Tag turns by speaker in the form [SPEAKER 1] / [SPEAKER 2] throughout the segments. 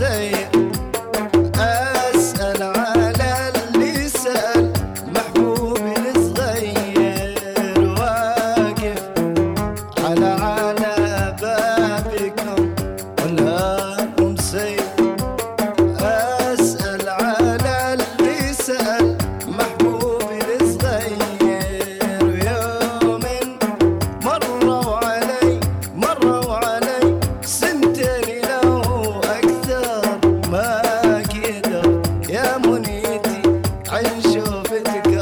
[SPEAKER 1] say perfect to go.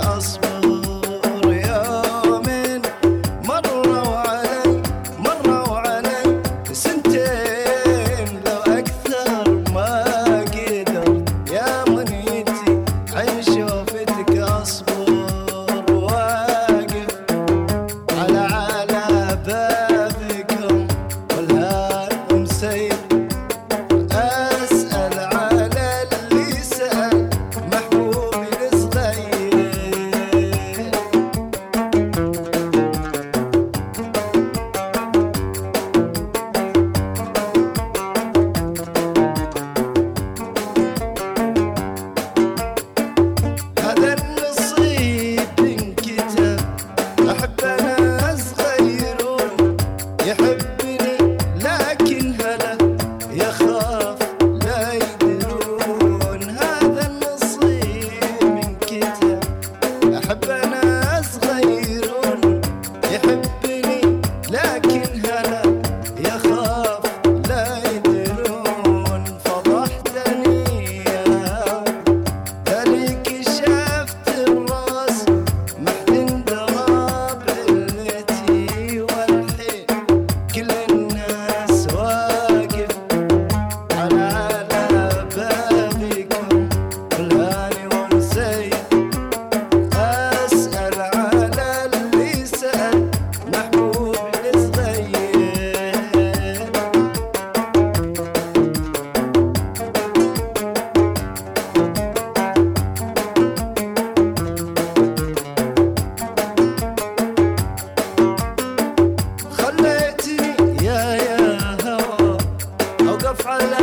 [SPEAKER 1] alive.